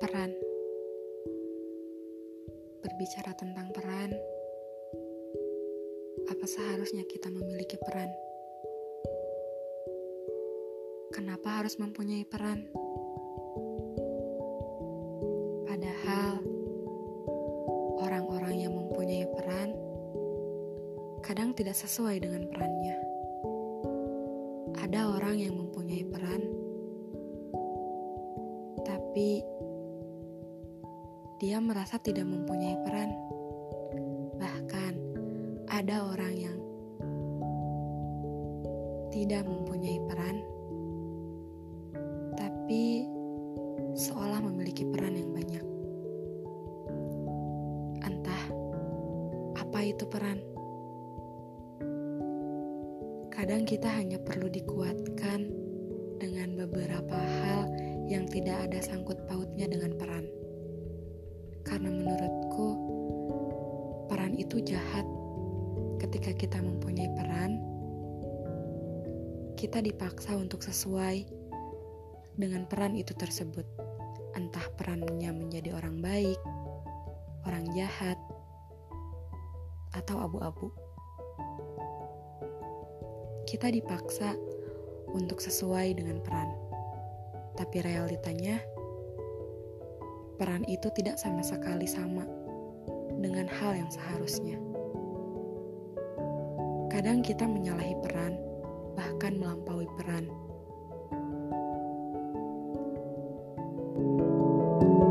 Peran Berbicara tentang peran Apa seharusnya kita memiliki peran? Kenapa harus mempunyai peran? Padahal Orang-orang yang mempunyai peran Kadang tidak sesuai dengan perannya Ada orang yang mempunyai peran Tapi dia merasa tidak mempunyai peran. Bahkan ada orang yang tidak mempunyai peran, tapi seolah memiliki peran yang banyak. Entah apa itu peran. Kadang kita hanya perlu dikuatkan dengan beberapa hal yang tidak ada sangkut pautnya dengan peran. Karena menurutku, peran itu jahat. Ketika kita mempunyai peran, kita dipaksa untuk sesuai dengan peran itu tersebut. Entah perannya menjadi orang baik, orang jahat, atau abu-abu. Kita dipaksa untuk sesuai dengan peran, tapi realitanya peran itu tidak sama sekali sama dengan hal yang seharusnya. Kadang kita menyalahi peran, bahkan melampaui peran. thank you